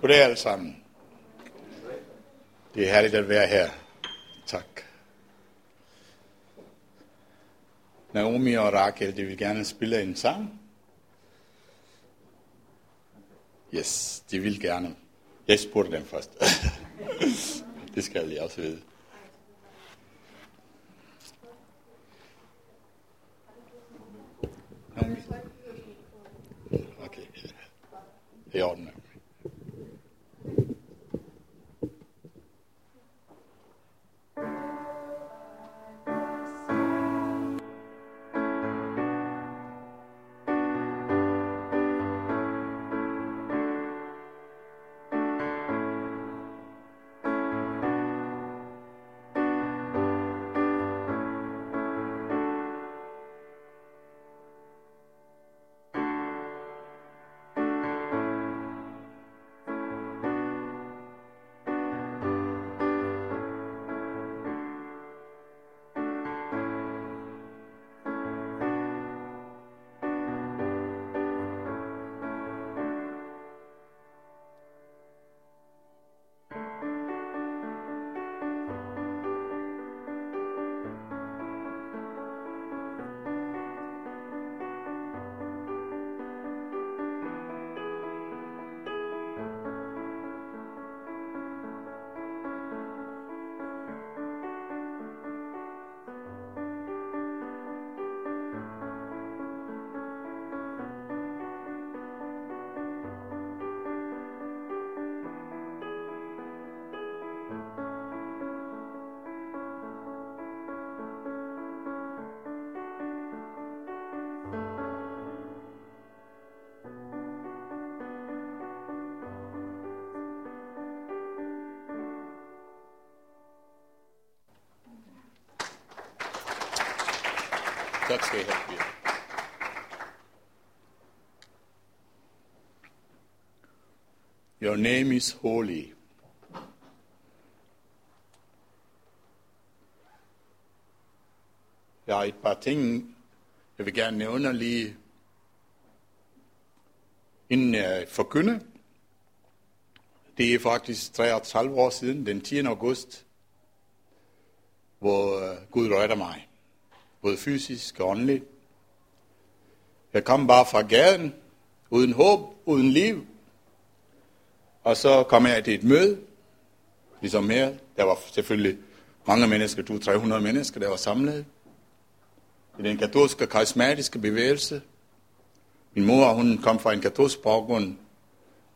Goddag alle sammen. Det er herligt at være her. Tak. Naomi og Rakel, de vil gerne spille en sang. Yes, de vil gerne. Jeg spurgte dem først. det skal jeg også vide. Naomi. Okay, i orden. Tak skal I have, Pia. Your name is holy. Der er et par ting, jeg vil gerne nævne lige, inden jeg forkynder. Det er faktisk 33 år siden, den 10. august, hvor øh, Gud rørte mig både fysisk og åndeligt. Jeg kom bare fra gaden, uden håb, uden liv. Og så kom jeg til et møde, ligesom her. Der var selvfølgelig mange mennesker, 200-300 mennesker, der var samlet. I den katolske karismatiske bevægelse. Min mor, hun kom fra en katolsk baggrund,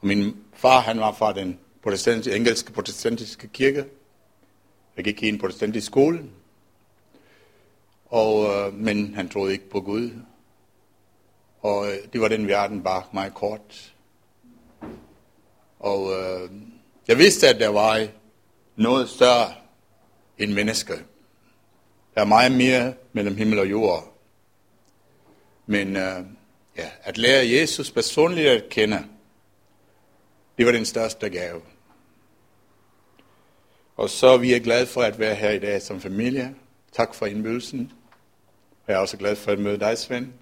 og min far, han var fra den protestantiske, engelske protestantiske kirke. Jeg gik i en protestantisk skole, og, øh, men han troede ikke på Gud. Og øh, det var den verden bare meget kort. Og øh, jeg vidste, at der var noget større end menneske. Der er meget mere mellem himmel og jord. Men øh, ja, at lære Jesus personligt at kende, det var den største gave. Og så er vi glade for at være her i dag som familie. Tak for indbydelsen. Jeg er også glad for at møde dig, Svend.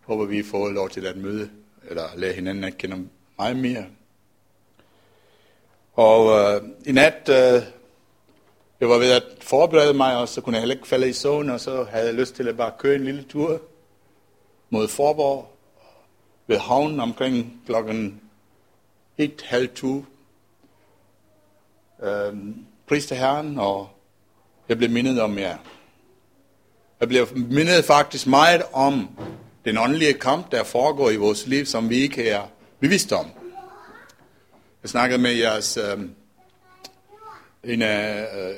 Håber, vi får lov til at møde, eller lære hinanden at kende meget mere. Og øh, i nat, øh, jeg var ved at forberede mig, og så kunne jeg heller ikke falde i søvn, og så havde jeg lyst til at bare køre en lille tur mod Forborg, ved havnen omkring klokken et, halv to. Øh, pris til Herren, og jeg blev mindet om jer. Ja. Jeg bliver mindet faktisk meget om den åndelige kamp, der foregår i vores liv, som vi ikke er bevidst om. Jeg snakkede med jeres, øh, en af øh,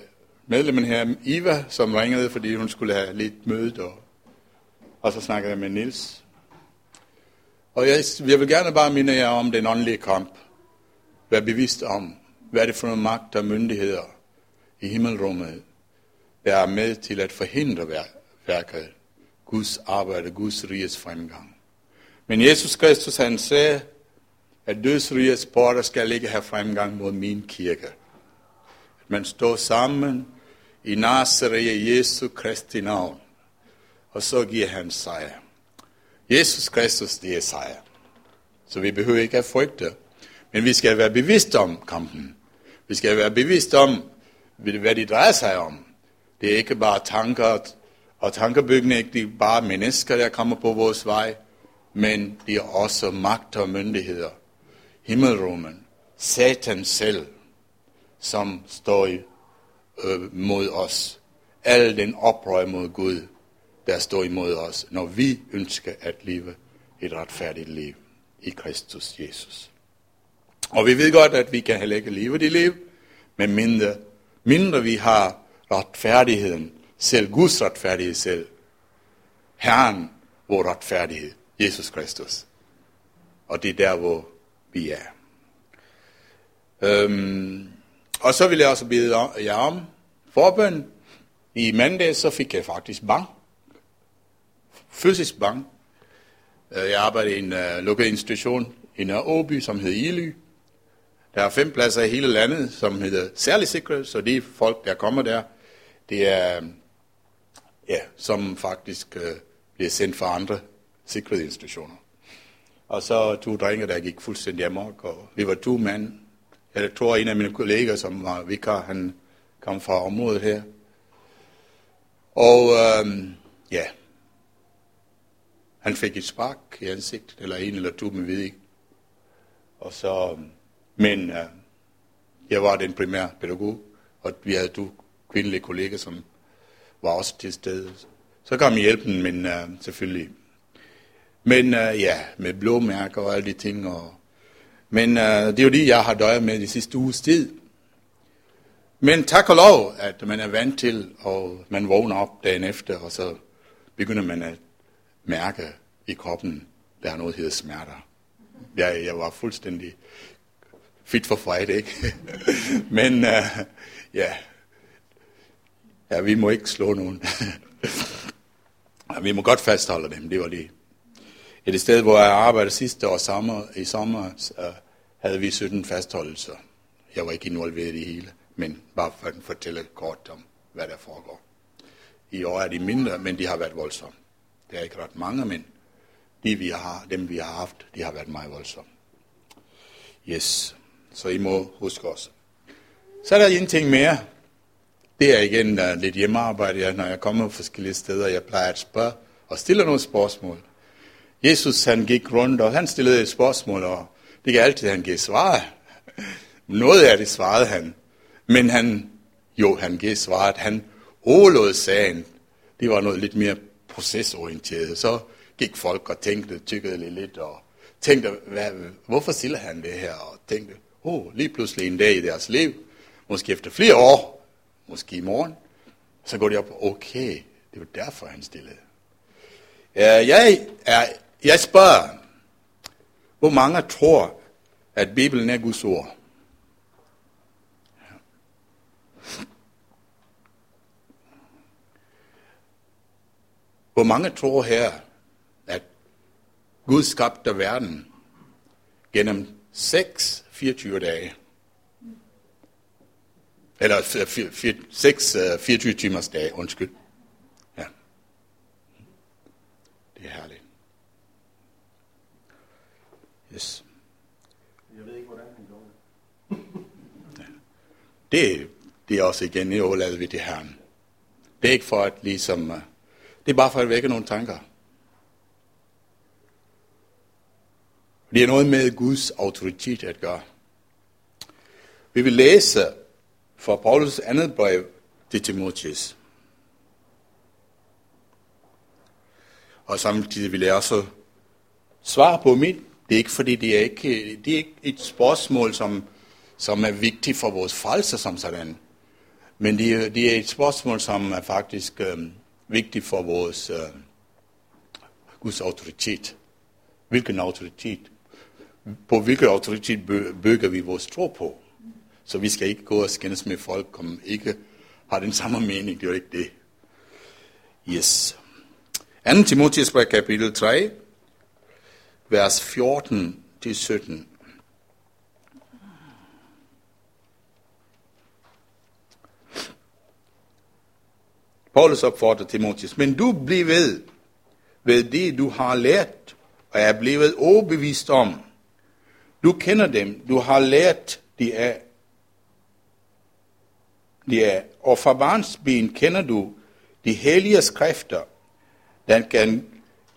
medlemmen her, Iva, som ringede, fordi hun skulle have lidt møde, og, og så snakkede jeg med Nils. Og jeg, jeg vil gerne bare minde jer om den åndelige kamp. Vær bevidst om, hvad er det for nogle magt og myndigheder i himmelrummet, der er med til at forhindre værket, Guds arbejde, Guds riges fremgang. Men Jesus Kristus han sagde, at dødsrigets porter skal ikke have fremgang mod min kirke. At man står sammen i Nazareth Jesu Kristi navn, og så giver han sejr. Jesus Kristus, det er sejr. Så vi behøver ikke at frygte. Men vi skal være bevidst om kampen. Vi skal være bevidst om, hvad det drejer sig om. Det er ikke bare tanker og tankebygning, ikke det bare mennesker, der kommer på vores vej, men det er også magt og myndigheder. Himmelrummen, Satan selv, som står øh, mod os. Al den oprør mod Gud, der står imod os, når vi ønsker at leve et retfærdigt liv i Kristus Jesus. Og vi ved godt, at vi kan heller ikke leve det liv, men mindre, mindre vi har retfærdigheden selv, Guds retfærdighed selv. Herren, vor retfærdighed, Jesus Kristus. Og det er der, hvor vi er. Øhm, og så vil jeg også bede jer om forbøn. I mandag så fik jeg faktisk bang. Fysisk bang. Øh, jeg arbejder i en uh, lukket institution i Nørre Åby, som hedder Ily. Der er fem pladser i hele landet, som hedder særlig sikre, så de folk, der kommer der, det er, ja, som faktisk øh, bliver sendt fra andre sikrede institutioner. Og så to drenge, der gik fuldstændig amok, og vi var to mænd. Jeg tror, en af mine kolleger, som var vikar, han kom fra området her. Og øhm, ja, han fik et spark i ansigtet, eller en eller to, men ved ikke. Og så, men øh, jeg var den primære pædagog, og vi havde to kvindelige kolleger, som var også til stede. Så kom hjælpen, men uh, selvfølgelig. Men uh, ja, med blåmærker og alle de ting. Og, men uh, det er jo det, jeg har døjet med de sidste uges tid. Men tak og lov, at man er vant til, og man vågner op dagen efter, og så begynder man at mærke i kroppen, der er noget, der hedder smerter. Jeg, jeg var fuldstændig fit for fight, ikke? Men uh, ja, ja, vi må ikke slå nogen. ja, vi må godt fastholde dem, det var det. Et sted, hvor jeg arbejdede sidste år sommer, i sommer, uh, havde vi 17 fastholdelser. Jeg var ikke involveret i det hele, men bare for at fortælle kort om, hvad der foregår. I år er de mindre, men de har været voldsomme. Det er ikke ret mange, men de, vi har, dem vi har haft, de har været meget voldsomme. Yes, så I må huske os. Så er der en ting mere. Det er igen uh, lidt hjemmearbejde, ja, når jeg kommer forskellige steder. Jeg plejer at spørge og stille nogle spørgsmål. Jesus han gik rundt, og han stillede et spørgsmål, og det kan altid, han give svar. Noget af det svarede han. Men han, jo, han gav svaret. Han overlod sagen. Det var noget lidt mere procesorienteret. Så gik folk og tænkte, tykkede lidt og tænkte, hvad, hvorfor stiller han det her? Og tænkte, oh, lige pludselig en dag i deres liv, måske efter flere år, måske i morgen, så går de op, okay, det var derfor, han stillede. Jeg, er, jeg spørger, hvor mange tror, at Bibelen er Guds ord? Hvor mange tror her, at Gud skabte verden gennem 6 24 dage? Eller 6 24 timers dage, undskyld. Ja. Det er herligt. Yes. Jeg ved ikke, hvordan han gjorde det. det. Det er også igen, det overlader vi til Herren. Det er ikke for at ligesom uh, det er bare for at vække nogle tanker. Det er noget med Guds autoritet at gøre. Vi vil læse fra Paulus andet brev til Timotheus. Og samtidig vil jeg også svare på mit. Det er ikke fordi, det er ikke, det er ikke et spørgsmål, som, som er vigtigt for vores frelse som sådan. Men det er, det er et spørgsmål, som er faktisk øh, vigtigt for vores øh, Guds autoritet. Hvilken autoritet? På hvilken autoritet bygger vi vores tro på? Så vi skal ikke gå og skændes med folk, som ikke har den samme mening. Det er ikke det. Yes. 2. Timotheus brev kapitel 3, vers 14 til 17. Paulus opfordrer Timotheus, men du bliv ved, ved det du har lært og er blevet overbevist om. Du kender dem, du har lært de af. De er, og fra barnsben kender du de hellige skrifter, den kan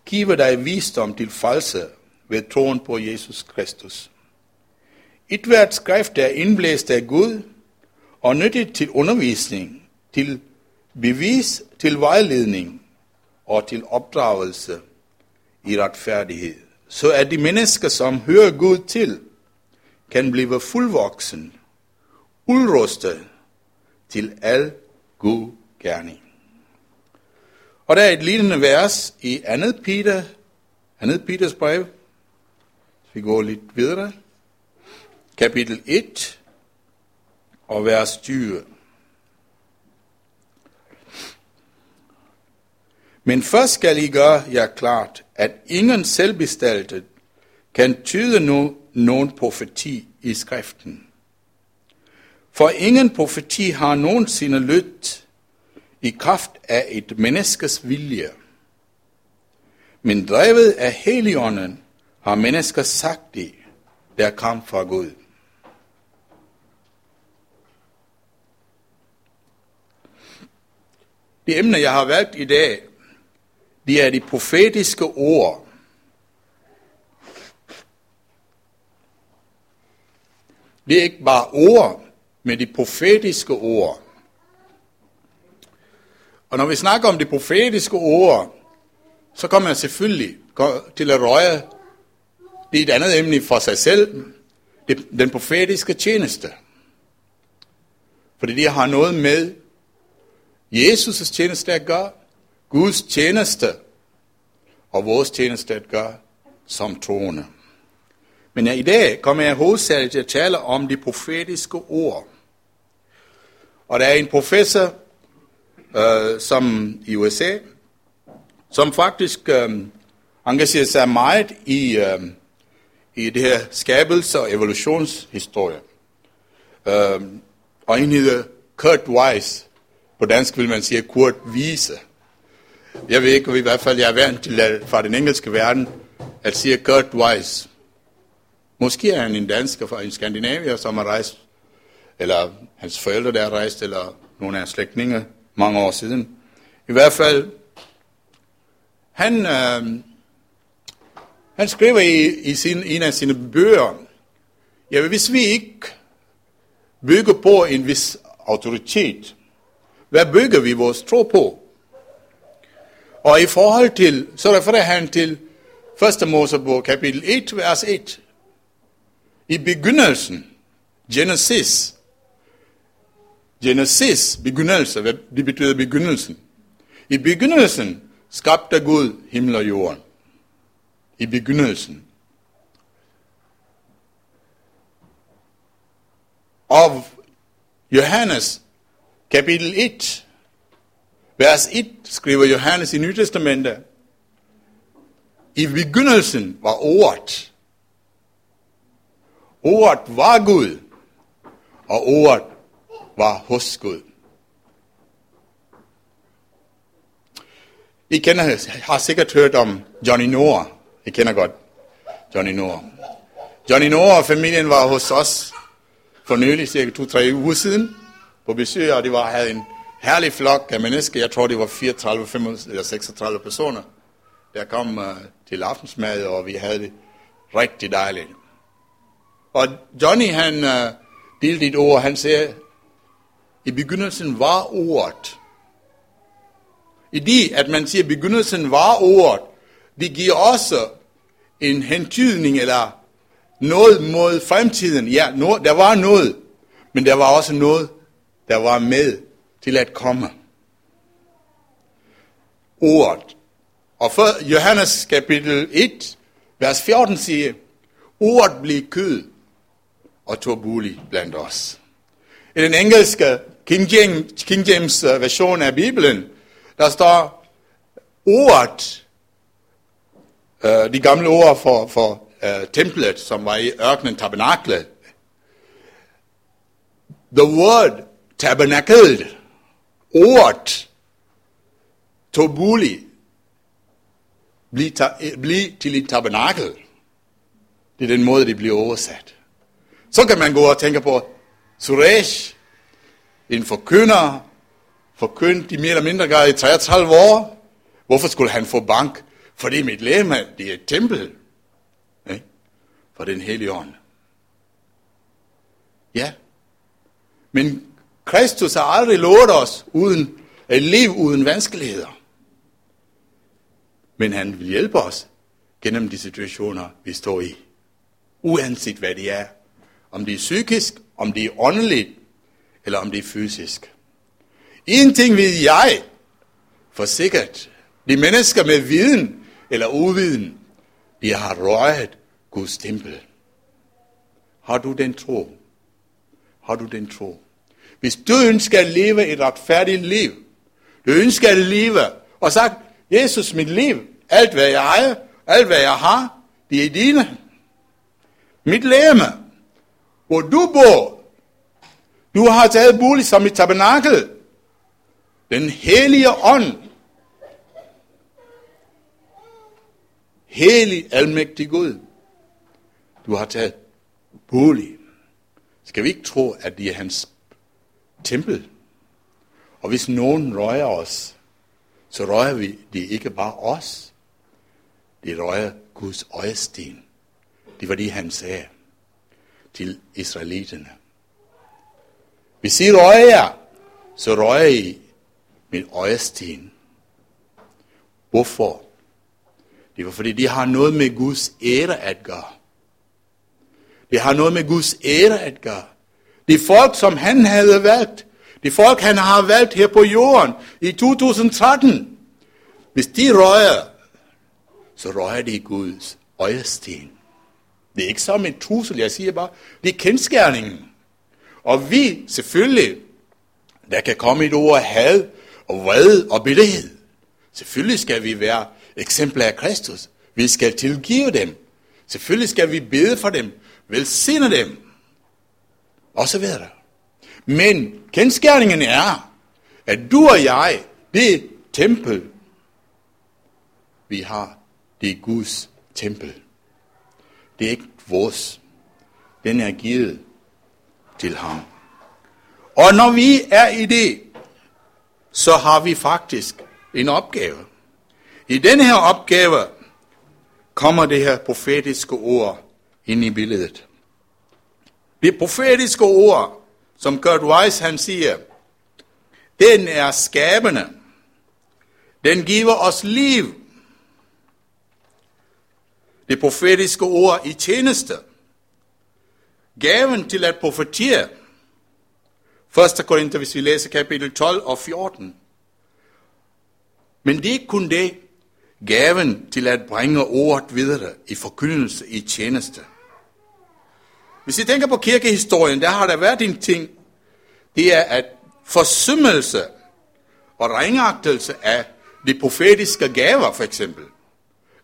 give dig visdom til false ved troen på Jesus Kristus. Et hvert skrift er indblæst af Gud og nyttigt til undervisning, til bevis, til vejledning og til opdragelse i retfærdighed, så at de mennesker, som hører Gud til, kan blive fuldvoksen, udrustet til al god gerning. Og der er et lignende vers i 2. Peter, 2. Peters brev. Vi går lidt videre. Kapitel 1 og vers 20. Men først skal I gøre jer klart, at ingen selvbestaltet kan tyde no, nogen profeti i skriften. For ingen profeti har nogensinde lyttet i kraft af et menneskes vilje. Men drevet af heligånden har mennesker sagt det, der kom fra Gud. Det emne, jeg har valgt i dag, det er de profetiske ord. Det er ikke bare ord, med de profetiske ord. Og når vi snakker om de profetiske ord, så kommer jeg selvfølgelig til at røje, det er et andet emne for sig selv, det, den profetiske tjeneste. Fordi det har noget med Jesus' tjeneste at gøre, Guds tjeneste og vores tjeneste at gøre som troende. Men i dag kommer jeg hovedsageligt til at tale om de profetiske ord. Og der er en professor, øh, som i USA, som faktisk øh, engagerer sig meget i, øh, i det her skabelse- og evolutionshistorie. Øh, og en hedder Kurt Weiss. På dansk vil man sige Kurt Wiese. Jeg ved ikke, i hvert fald jeg er vant til at, fra den engelske verden at sige Kurt Weiss. Måske er han en dansker fra en Skandinavier, som har rejst, eller hans forældre, der har rejst, eller nogle af hans slægtninge mange år siden. I hvert fald, han, øh, han skriver i, i sin, en af sine bøger, ja, hvis vi ikke bygger på en vis autoritet, hvad bygger vi vores tro på? Og i forhold til, så refererer han til 1. Mosebog kapitel 1, vers 1. I begyndelsen, Genesis, Genesis, begyndelse, det betyder begyndelsen. I begyndelsen skabte Gud himmel og jorden. I begyndelsen. Og Johannes, kapitel 1, vers 1, skriver Johannes i Nye Testamentet, i begyndelsen var ordet. Ordet var Gud, og ordet var hos Gud. I kender, har sikkert hørt om Johnny Noor. I kender godt Johnny Noor. Johnny Noah og familien var hos os for nylig, cirka to-tre uger siden, på besøg, og det var, havde en herlig flok af mennesker. Jeg tror, det var 34, 35 eller 36 personer, der kom uh, til aftensmad, og vi havde det rigtig dejligt. Og Johnny, han uh, delte et ord, han sagde, i begyndelsen var ordet. I det, at man siger, at begyndelsen var ordet, det giver også en hentydning eller noget mod fremtiden. Ja, no, der var noget, men der var også noget, der var med til at komme. Ordet. Og for Johannes kapitel 1, vers 14 siger, ordet blev kød og tog bolig blandt os. I den engelske King James, King James øh, version af Bibelen, der står ordet, uh, de gamle ord for, for uh, templet, som var i ørkenen tabernaklet. The word tabernacled, ordet, tog bolig, blive, ta, blive til et tabernakel. Det er den måde, det bliver oversat. Så kan man gå og tænke på, Suresh, en forkynder, forkyndt i mere eller mindre grad i 33 år. Hvorfor skulle han få bank? Fordi mit læme, det er et tempel. Ikke? For den hellige ånd. Ja. Men Kristus har aldrig lovet os uden et liv uden vanskeligheder. Men han vil hjælpe os gennem de situationer, vi står i. Uanset hvad det er. Om det er psykisk, om det er åndeligt, eller om det er fysisk. En ting ved jeg for sikkert. De mennesker med viden eller uviden, de har røget Guds tempel. Har du den tro? Har du den tro? Hvis du ønsker at leve et retfærdigt liv, du ønsker at leve, og sagt, Jesus, mit liv, alt hvad jeg ejer, alt hvad jeg har, det er dine. Mit læme, hvor du bor, du har taget bolig som et tabernakel. Den hellige ånd. Hellig almægtig Gud. Du har taget bolig. Skal vi ikke tro, at det er hans tempel? Og hvis nogen rører os, så rører vi det ikke bare os. Det rører Guds øjesten. Det var det, han sagde til israeliterne. Hvis I rører, så rører I min øjesten. Hvorfor? Det var fordi, de har noget med Guds ære at gøre. Det har noget med Guds ære at gøre. Det folk, som han havde valgt, det folk, han har valgt her på jorden i 2013, hvis de rører, så rører de Guds øjesten. Det er ikke som en trussel, jeg siger bare, det er kendskærningen. Og vi, selvfølgelig, der kan komme et ord af had og vrede og billighed. Selvfølgelig skal vi være eksempler af Kristus. Vi skal tilgive dem. Selvfølgelig skal vi bede for dem, velsigne dem, og så videre. Men kendskærningen er, at du og jeg, det tempel, vi har, det er Guds tempel. Det er ikke vores. Den er givet til ham. Og når vi er i det, så har vi faktisk en opgave. I denne her opgave kommer det her profetiske ord ind i billedet. Det profetiske ord, som Kurt Weiss han siger, den er skabende. Den giver os liv. Det profetiske ord i tjeneste. Gaven til at profetere. 1. Korinther, hvis vi læser kapitel 12 og 14. Men det er ikke kun det. Gaven til at bringe ordet videre i forkyndelse i tjeneste. Hvis I tænker på kirkehistorien, der har der været en ting. Det er at forsømmelse og ringagtelse af de profetiske gaver, for eksempel.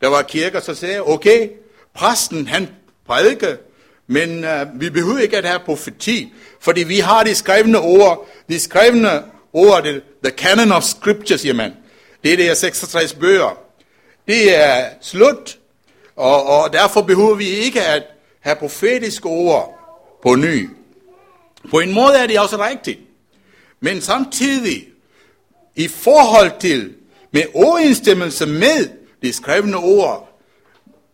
Der var kirker, så sagde okay, præsten han prædike, men uh, vi behøver ikke at have profeti, fordi vi har de skrevne ord, de skrevne ord, the, the canon of scripture, siger man. Det er det 66 bøger. Det er slut, og, og derfor behøver vi ikke at have profetiske ord på ny. På en måde er det også rigtigt. Men samtidig, i forhold til, med overensstemmelse med de skrevne ord,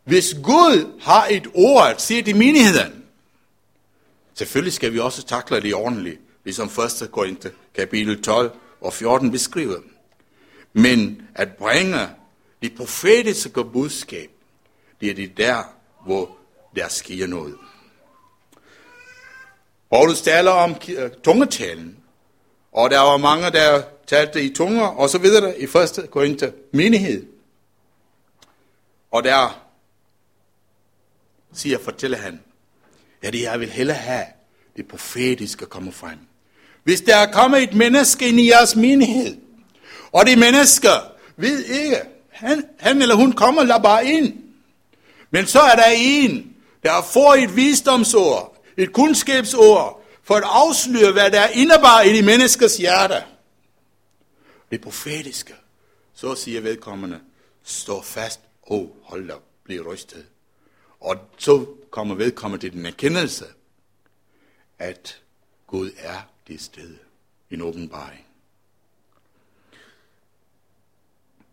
hvis Gud har et ord at sige til menigheden, selvfølgelig skal vi også takle det ordentligt, ligesom 1. Korinther kapitel 12 og 14 beskriver. Men at bringe det profetiske budskab, det er det der, hvor der sker noget. Paulus taler om øh, tungetalen, og der var mange, der talte i tunger, og så videre i 1. Korinther menighed. Og der siger, fortæller han, ja, det jeg vil hellere have, det profetiske komme frem. Hvis der er kommet et menneske ind i jeres menighed, og det menneske ved ikke, han, han eller hun kommer der bare ind. Men så er der en, der får et visdomsord, et kundskabsord, for at afsløre, hvad der indebar i de menneskers hjerte. Det profetiske. Så siger vedkommende, stå fast, oh, hold da, bliv rystet. Og så kommer vedkommende til den erkendelse, at Gud er det sted. En åbenbaring.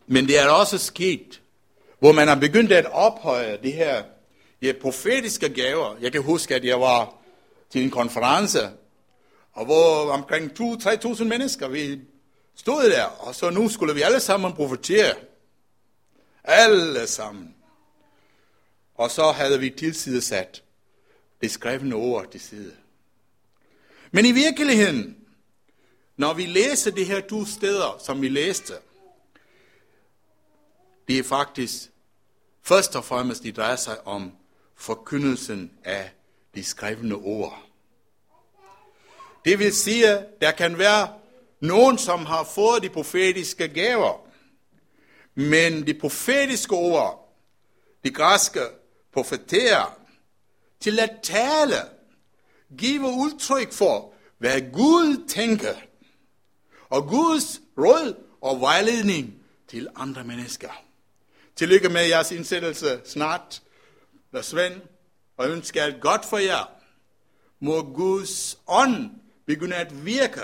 Men det er også sket, hvor man har begyndt at ophøje det her ja, profetiske gaver. Jeg kan huske, at jeg var til en konference, og hvor omkring 2-3.000 mennesker, vi stod der, og så nu skulle vi alle sammen profetere. Alle sammen. Og så havde vi tilsidesat det skrevne ord til side. Men i virkeligheden, når vi læser de her to steder, som vi læste, det er faktisk først og fremmest, det drejer sig om forkyndelsen af de skrevne ord. Det vil sige, der kan være nogen, som har fået de profetiske gaver, men de profetiske ord, de græske profeterer, til at tale, give udtryk for, hvad Gud tænker, og Guds råd og vejledning til andre mennesker. Tillykke med jeres indsættelse snart, der Svend, og ønsker alt godt for jer. Må Guds ånd begynde at virke,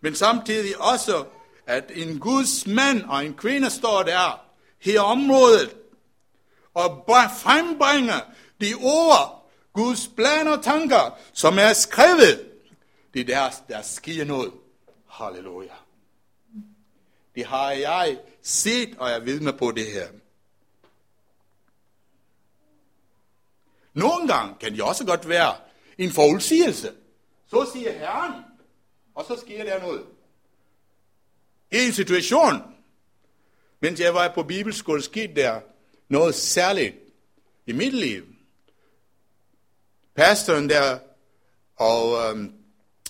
men samtidig også, at en Guds mand og en kvinde står der her området og frembringer de ord, Guds plan og tanker, som er skrevet. Det er der, der sker noget. Halleluja. Det har jeg set, og jeg vidner på det her. Nogle gange kan det også godt være en forudsigelse. Så siger Herren, og så sker der noget. I en situation, mens jeg var på bibelskole, skete der noget særligt i mit liv. Pastoren der, og øhm,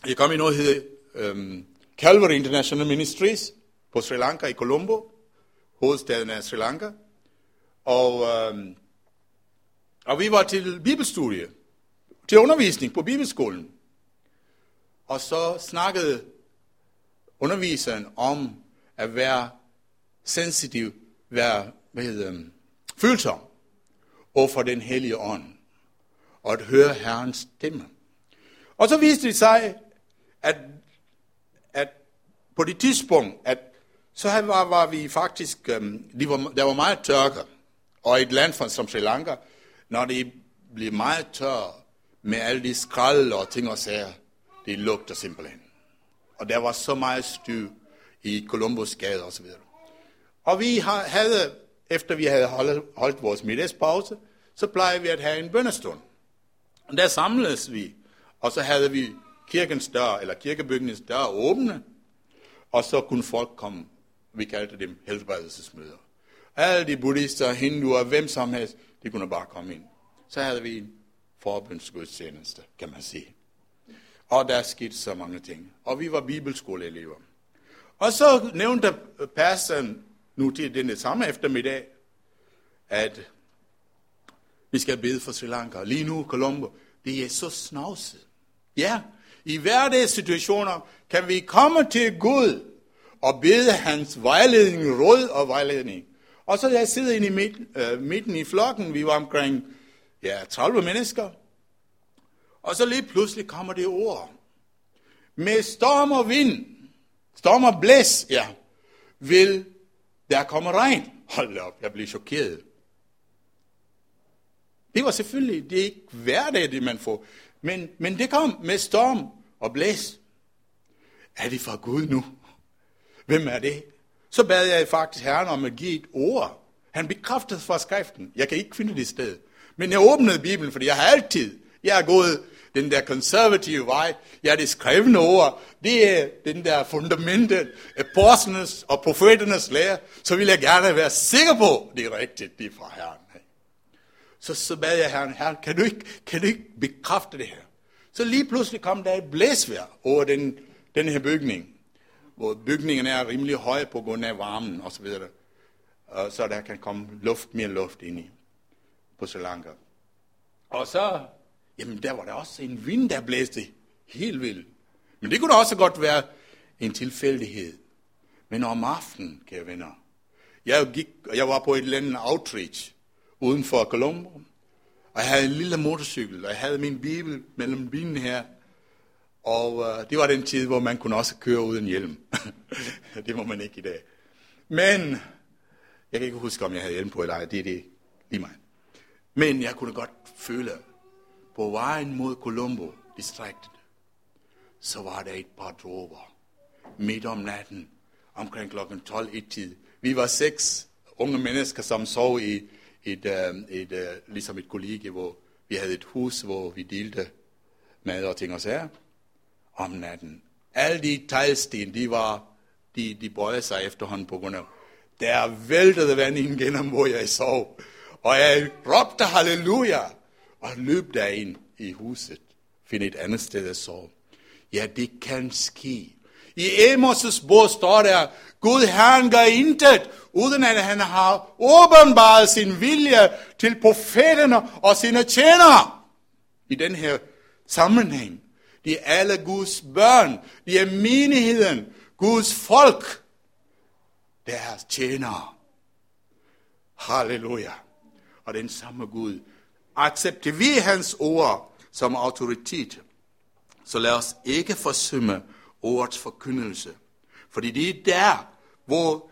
jeg kom i noget, der hedder øhm, Calvary International Ministries på Sri Lanka i Colombo, hovedstaden af Sri Lanka. Og, øhm, og vi var til bibelstudie, til undervisning på bibelskolen. Og så snakkede underviseren om at være sensitiv, være hvad hedder, følsom over for den hellige ånd, og at høre Herrens stemme. Og så viste det sig, at, at på det tidspunkt, at så var, var vi faktisk, øhm, de var, der var meget tørke, og et land som Sri Lanka, når det bliver meget tør med alle de skrald og ting og sager, det lugter simpelthen. Og der var så meget styr i Columbus gade og videre. Og vi havde, efter vi havde holdt, holdt vores middagspause, så plejede vi at have en bønnestund. Og der samledes vi, og så havde vi kirkens dør, eller kirkebygningens dør åbne, og så kunne folk komme, vi kaldte dem helbredelsesmøder. Alle de buddhister, hinduer, hvem som helst, de kunne bare komme ind. Så havde vi en forbundsgudstjeneste, kan man sige. Og der skete så mange ting. Og vi var bibelskoleelever. Og så nævnte pastoren nu til denne samme eftermiddag, at vi skal bede for Sri Lanka. Lige nu, Colombo, det er så snavset. Ja, i hverdagssituationer kan vi komme til Gud og bede hans vejledning, råd og vejledning. Og så jeg sidder inde i midten, øh, midten i flokken, vi var omkring ja, 30 mennesker, og så lige pludselig kommer det ord. Med storm og vind, storm og blæs, ja, vil der komme regn. Hold op, jeg bliver chokeret. Det var selvfølgelig, det er ikke hverdag, det man får. Men, men det kom med storm og blæs. Er det fra Gud nu? Hvem er det? Så bad jeg faktisk Herren om at give et ord. Han bekræftede fra skriften. Jeg kan ikke finde det sted. Men jeg åbnede Bibelen, fordi jeg har altid, jeg er gået den der konservative vej, ja, det skrevne ord, det er den der fundamentet, apostlenes og profeternes lære, så vil jeg gerne være sikker på, det er rigtigt, det er fra Herren. Så, så bad jeg Herren, Herren, kan du, ikke, kan du ikke bekræfte det her? Så lige pludselig kom der et blæsvær over den, den her bygning, hvor bygningen er rimelig høj på grund af varmen og så videre. Så der kan komme luft, mere luft ind i på Sri Lanka. Og så Jamen, der var der også en vind, der blæste helt vildt. Men det kunne da også godt være en tilfældighed. Men om aftenen, kære venner, jeg, gik, jeg var på et eller andet outreach uden for Colombo, Og jeg havde en lille motorcykel, og jeg havde min bibel mellem benene her. Og øh, det var den tid, hvor man kunne også køre uden hjelm. det må man ikke i dag. Men, jeg kan ikke huske, om jeg havde hjelm på eller ej, det er det lige mig. Men jeg kunne godt føle, på vejen mod Colombo distriktet, så var der et par dråber midt om natten, omkring klokken 12 i tid. Vi var seks unge mennesker, som sov i et, øh, et, et, et ligesom et kollegie, hvor vi havde et hus, hvor vi delte mad og ting og sager om natten. Alle de teglsten, de var, de, de bøjede sig efterhånden på grund af, der væltede vand ind gennem, hvor jeg sov. Og jeg råbte halleluja, og løb derind i huset. Find et andet sted at sove. Ja, det kan ske. I Amos' bog står der, Gud Herren gør intet, uden at han har åbenbaret sin vilje til profeterne og sine tjenere. I den her sammenhæng. De er alle Guds børn. De er menigheden. Guds folk. Deres tjenere. Halleluja. Og den samme Gud. Accepterer vi hans ord som autoritet, så lad os ikke forsømme ordets forkyndelse. Fordi det er der, hvor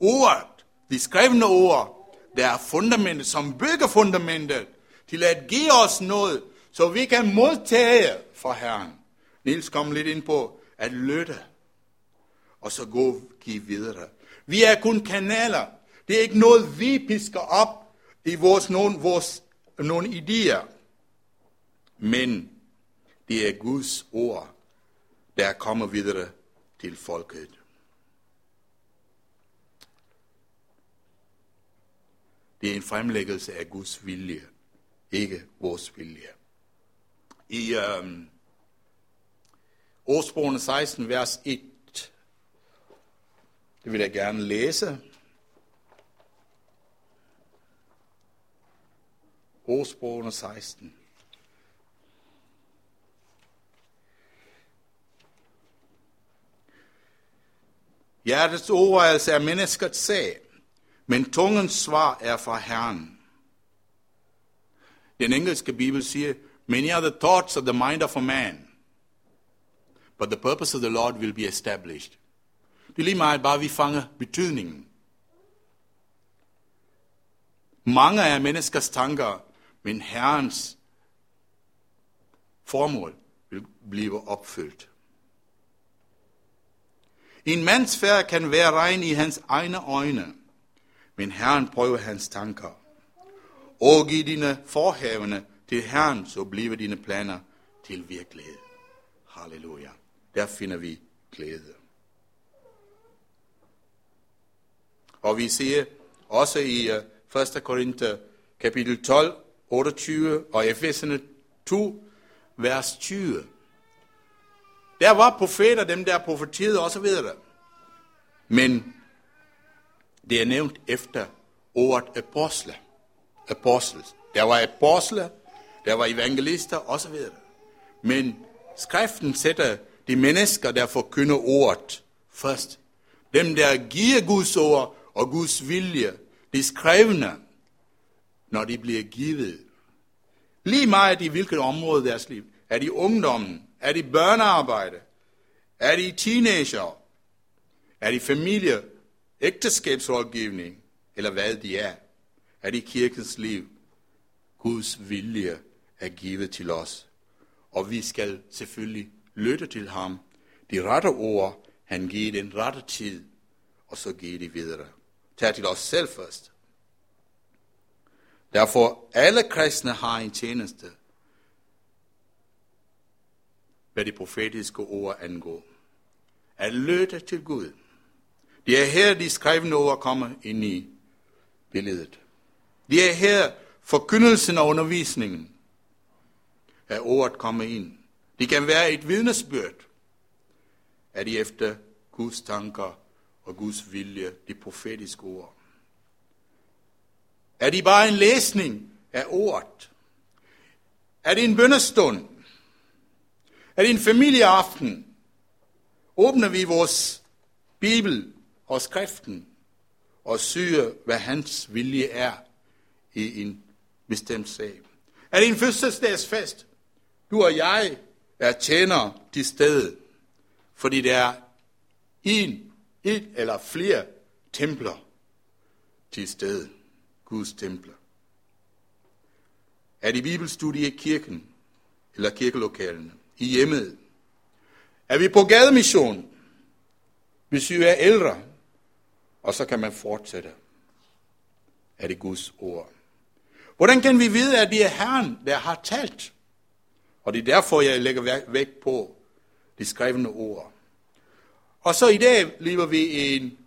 ordet, de skrevne ord, der er fundamentet, som bygger fundamentet til at give os noget, så vi kan modtage fra Herren. Nils kom lidt ind på at lytte, og så gå give videre. Vi er kun kanaler. Det er ikke noget, vi pisker op i vores, nogle, vores, nogle idéer. Men det er Guds ord, der kommer videre til folket. Det er en fremlæggelse af Guds vilje, ikke vores vilje. I øhm, ordsprogene 16, vers 1, det vil jeg gerne læse. Ordsprogene 16. Hjertets overvejelse er menneskets sag, men tungens svar er fra Herren. Den engelske bibel siger, Many are the thoughts of the mind of a man, but the purpose of the Lord will be established. Det er lige meget bare, vi fanger betydningen. Mange af menneskers tanker, men Herrens formål vil blive opfyldt. En mands færd kan være regn i hans egne øjne, men Herren prøver hans tanker. Og giv dine forhavene til Herren, så bliver dine planer til virkelighed. Halleluja. Der finder vi glæde. Og vi ser også i øh, 1. Korinther kapitel 12, 28 og Efeserne 2, vers 20. Der var profeter, dem der profeterede og så videre. Men det er nævnt efter ordet apostle. Apostles. Der var apostle, der var evangelister og så videre. Men skriften sætter de mennesker, der forkynder ordet først. Dem, der giver Guds ord og Guds vilje, de skrevne, når de bliver givet. Lige meget i hvilket område i deres liv. Er de ungdommen? Er de børnearbejde? Er de teenager? Er de familie? Ægteskabsrådgivning? Eller hvad de er? Er de kirkens liv? Guds vilje er givet til os. Og vi skal selvfølgelig lytte til ham. De rette ord, han giver den rette tid, og så giver de videre. Tag til os selv først. Derfor alle kristne har en tjeneste, hvad de profetiske ord angår. At lytte til Gud. Det er her, de skrevne ord kommer ind i billedet. Det er her, forkyndelsen og undervisningen af ordet kommer ind. Det kan være et vidnesbyrd, at de efter Guds tanker og Guds vilje, de profetiske ord. Er de bare en læsning af ordet? Er det en bønnestund? Er det en familieaften? Åbner vi vores Bibel og skriften og søger, hvad hans vilje er i en bestemt sag. Er det en fødselsdagsfest? Du og jeg er tjener til stedet, fordi der er en, et eller flere templer til stede. Guds templer. Er det bibelstudie i kirken, eller kirkelokalene, i hjemmet? Er vi på gademission? Hvis vi er ældre, og så kan man fortsætte. Er det Guds ord? Hvordan kan vi vide, at det er Herren, der har talt? Og det er derfor, jeg lægger vægt på de skrevne ord. Og så i dag lever vi i en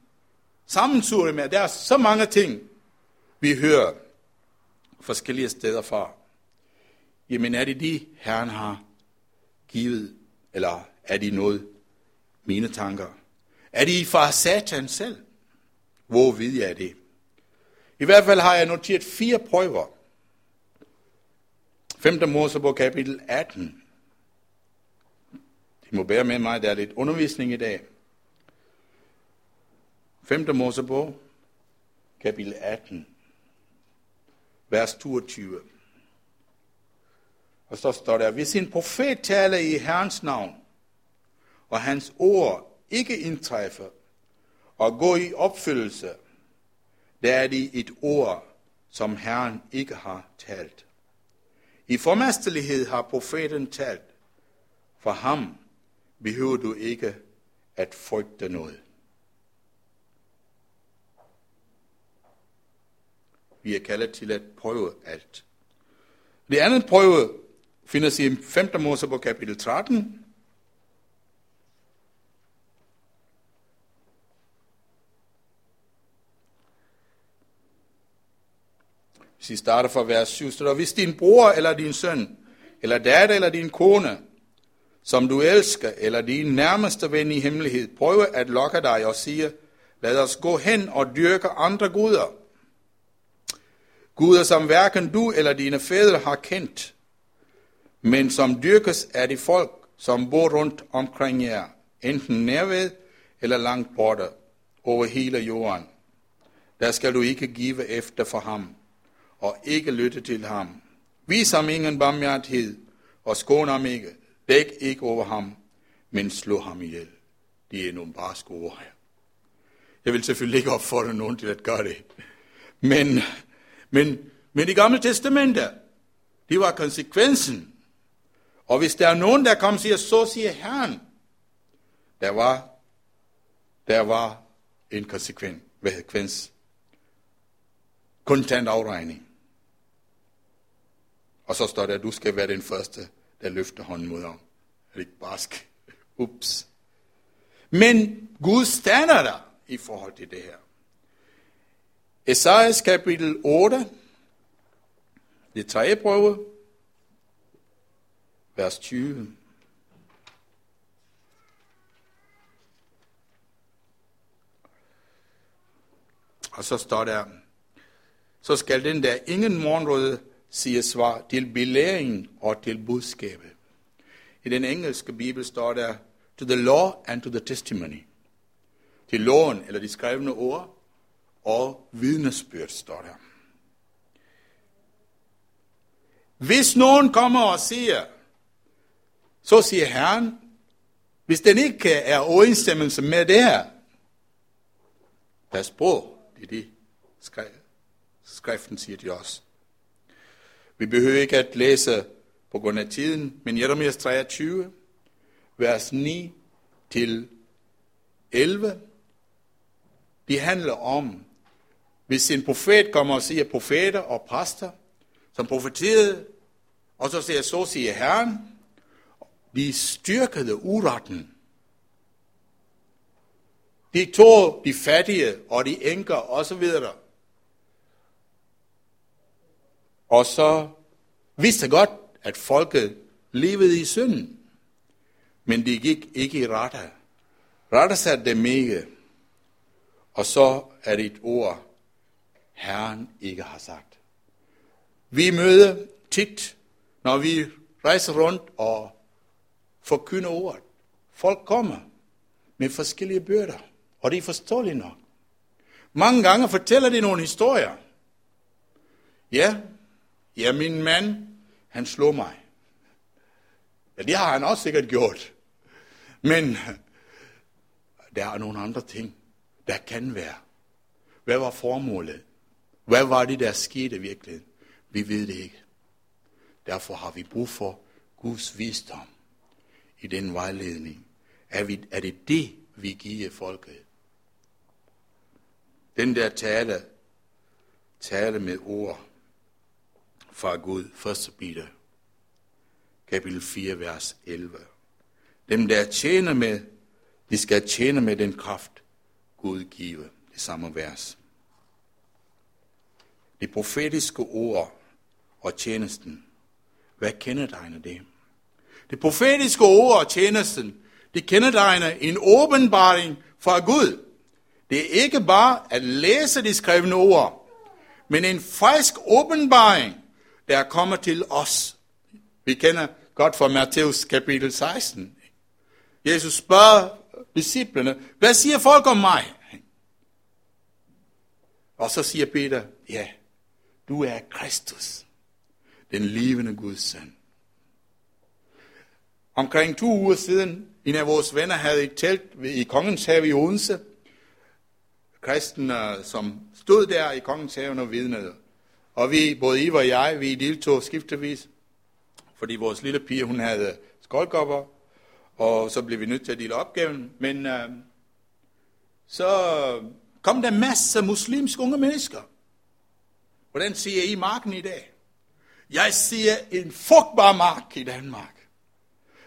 sammensure med, at der er så mange ting, vi hører forskellige steder fra. Jamen er det de, Herren har givet, eller er det noget mine tanker? Er det fra Satan selv? Hvor ved jeg det? I hvert fald har jeg noteret fire prøver. 5. Mosebog kapitel 18. De må bære med mig, der er lidt undervisning i dag. 5. Mosebog kapitel 18 vers 22. Og så står der, hvis en profet taler i Herrens navn, og hans ord ikke indtræffer og går i opfyldelse, der er det et ord, som Herren ikke har talt. I formastelighed har profeten talt. For ham behøver du ikke at frygte noget. Vi er kaldet til at prøve alt. Det andet prøve findes i 5. Mosebog kapitel 13. Hvis I starter fra vers 7, står der, hvis din bror eller din søn, eller datter eller din kone, som du elsker, eller din nærmeste ven i hemmelighed, prøver at lokke dig og sige, lad os gå hen og dyrke andre guder, Guder, som hverken du eller dine fædre har kendt, men som dyrkes af de folk, som bor rundt omkring jer, enten nærved eller langt borte over hele jorden. Der skal du ikke give efter for ham, og ikke lytte til ham. Vis ham ingen barmhjertighed, og skån ham ikke. Dæk ikke over ham, men slå ham ihjel. Det er nogle barske ord her. Jeg vil selvfølgelig ikke opfordre nogen til at gøre det. Men men, men i gamle testamente, det var konsekvensen. Og hvis der er nogen, der kommer og siger, så siger Herren, der var, der var en konsekvens. konsekvens. Kontant afregning. Og så står der, at du skal være den første, der løfter hånden mod ham. Er det ikke barsk? Ups. Men Gud stander der i forhold til det her. Esajas kapitel 8, det tredje prøve, vers 20. Og så står der, så skal den der ingen morgenrøde sige svar til belæring og til budskabet. I den engelske bibel står der, to the law and to the testimony. Til loven, eller de skrevne ord, og vidnesbyrd, står der. Hvis nogen kommer og siger, så siger Herren, hvis den ikke er overensstemmelse med det her, pas på, det er det, skriften siger til os. Vi behøver ikke at læse på grund af tiden, men Jeremias 23, vers 9 til 11, det handler om, hvis en profet kommer og siger profeter og præster, som profeterede, og så siger, så siger Herren, de styrkede uretten. De tog de fattige og de enker og så videre. Og så vidste godt, at folket levede i synden. Men de gik ikke i retter. Retter satte dem ikke. Og så er det et ord, Herren ikke har sagt. Vi møder tit, når vi rejser rundt og forkynder ordet. Folk kommer med forskellige byrder, og det er forståeligt nok. Mange gange fortæller de nogle historier. Ja, Ja, min mand, han slog mig. Ja, det har han også sikkert gjort. Men der er nogle andre ting, der kan være. Hvad var formålet? Hvad var det, der skete virkelig? Vi ved det ikke. Derfor har vi brug for Guds visdom i den vejledning. Er, vi, er det det, vi giver folket? Den der tale, tale med ord fra Gud, 1. Peter, kapitel 4, vers 11. Dem, der tjener med, de skal tjene med den kraft, Gud giver. Det samme vers. Det profetiske ord og tjenesten, hvad kendetegner det? Det profetiske ord og tjenesten, det kendetegner en åbenbaring fra Gud. Det er ikke bare at læse de skrevne ord, men en frisk åbenbaring, der kommer til os. Vi kender godt fra Matthæus kapitel 16. Jesus spørger disciplene, hvad siger folk om mig? Og så siger Peter, ja, du er Kristus, den levende Guds søn. Omkring to uger siden, en af vores venner havde et telt i Kongens Have i Odense. Kristen, øh, som stod der i Kongens Have og vidnede. Og vi, både Iva og jeg, vi deltog skiftevis, fordi vores lille pige, hun havde skoldkopper, og så blev vi nødt til at dele opgaven. Men øh, så kom der masser af muslimske unge mennesker. Hvordan siger I marken i dag? Jeg siger en frugtbar mark i Danmark.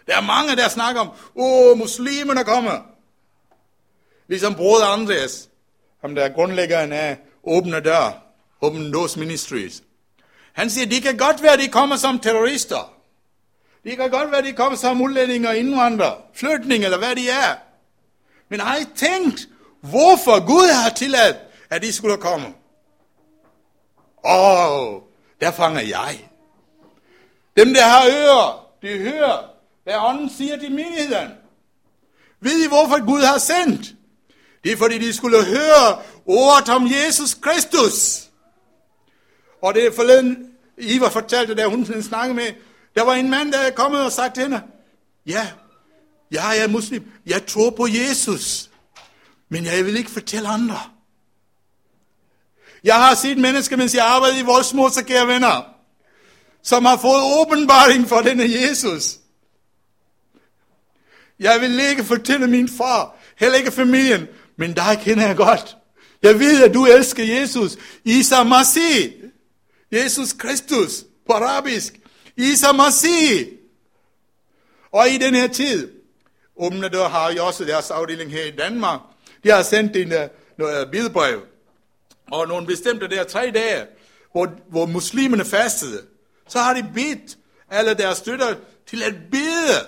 Der er mange, der snakker om, åh, muslimerne kommer. Ligesom bror Andreas, ham der er grundlæggeren af Åbne Dør, Open Doors Ministries. Han siger, det kan godt være, de kommer som terrorister. Det kan godt være, de kommer som udlændinge og indvandrere, flygtninge eller hvad de er. Men har I tænkt, hvorfor Gud har tilladt, at de skulle komme? Åh, oh, der fanger jeg. Dem, der har ører, de hører, hvad ånden siger til menigheden. Ved I, hvorfor Gud har sendt? Det er, fordi de skulle høre ordet om Jesus Kristus. Og det er forleden, Iva fortalte, da hun snakkede med, der var en mand, der er kommet og sagt til hende, ja, jeg er muslim, jeg tror på Jesus, men jeg vil ikke fortælle andre. Jeg har set mennesker, mens jeg arbejdede i Voldsmod, så kære venner, som har fået åbenbaring for denne Jesus. Jeg vil ikke fortælle min far, heller ikke familien, men dig kender jeg godt. Jeg ved, at du elsker Jesus. Isa Masih. Jesus Kristus på arabisk. Isa Masih. Og i den her tid, Åbne Dør har jo også deres afdeling her i Danmark. De har sendt en øh, noget bidebrev. Og nogle bestemte der tre dage, hvor, hvor muslimerne fastede, så har de bedt alle deres støtter til at bede.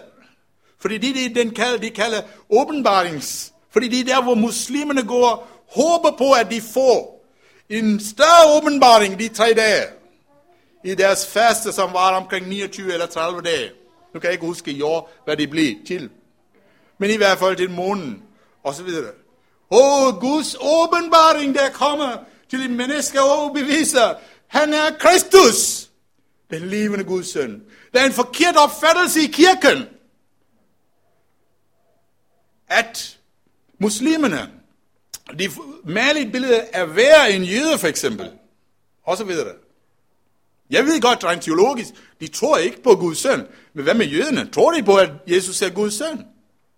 Fordi det er den kalder, de kalder åbenbarings. Fordi det er der, hvor muslimerne går, håber på, at de får en større åbenbaring de tre dage i deres faste, som var omkring 29 eller 30 dage. Nu kan jeg ikke huske i år, hvad det blev til. Men i hvert fald til månen, og så videre. Åh, oh, Guds åbenbaring, der kommer til en menneske og beviser, han er Kristus, den levende Guds søn. Der er en forkert opfattelse i kirken, at muslimerne, de maler et billede af værre en jøde for eksempel, og så videre. Jeg ved godt, rent teologisk, de tror ikke på Guds søn. Men hvad med jøderne? Tror de på, at Jesus er Guds søn?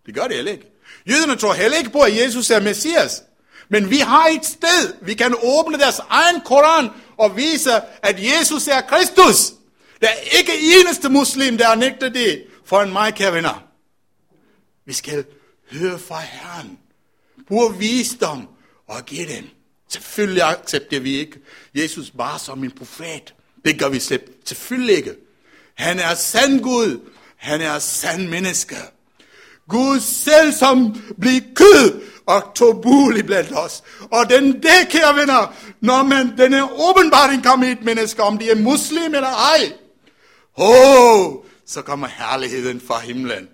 Det gør de heller ikke. Jøderne tror heller ikke på, at Jesus er Messias. Men vi har et sted, vi kan åbne deres egen koran og vise, at Jesus er Kristus. Der er ikke eneste muslim, der har nægtet det for en mig, kære venner. Vi skal høre fra Herren. Brug visdom og give dem. Selvfølgelig accepterer vi ikke Jesus bare som en profet. Det gør vi selvfølgelig ikke. Han er sand Gud. Han er sand menneske. Gud selv som blev kød og tog bolig blandt os. Og den det, kære venner, når man, denne åbenbaring kommer i et menneske, om de er muslim eller ej, oh, så kommer herligheden fra himlen.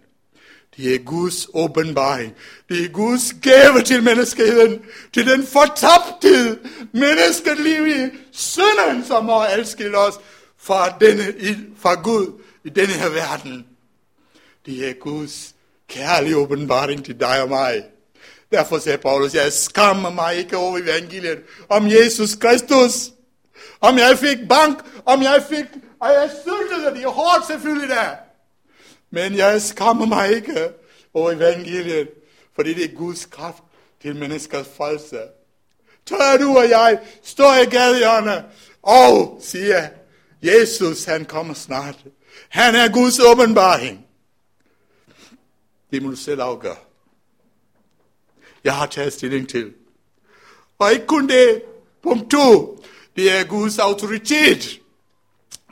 Det er Guds åbenbaring. Det er Guds gave til menneskeheden. Til den fortabte menneskeliv i synden, som har elsket os fra, denne, fra Gud i denne her verden. Det er Guds kærlige åbenbaring til dig og mig. Derfor sagde Paulus, jeg skammer mig ikke over evangeliet om Jesus Kristus. Om jeg fik bank, om jeg fik, og jeg sultede det er hårdt selvfølgelig der. Men jeg skammer mig ikke over evangeliet, fordi det er Guds kraft til menneskers frelse. Tør du og jeg står i gadehjørnet og siger, Jesus han kommer snart. Han er Guds åbenbaring. Det må du selv afgøre. Jeg har taget stilling til. Og ikke kun det. Punkt to. Det er Guds autoritet.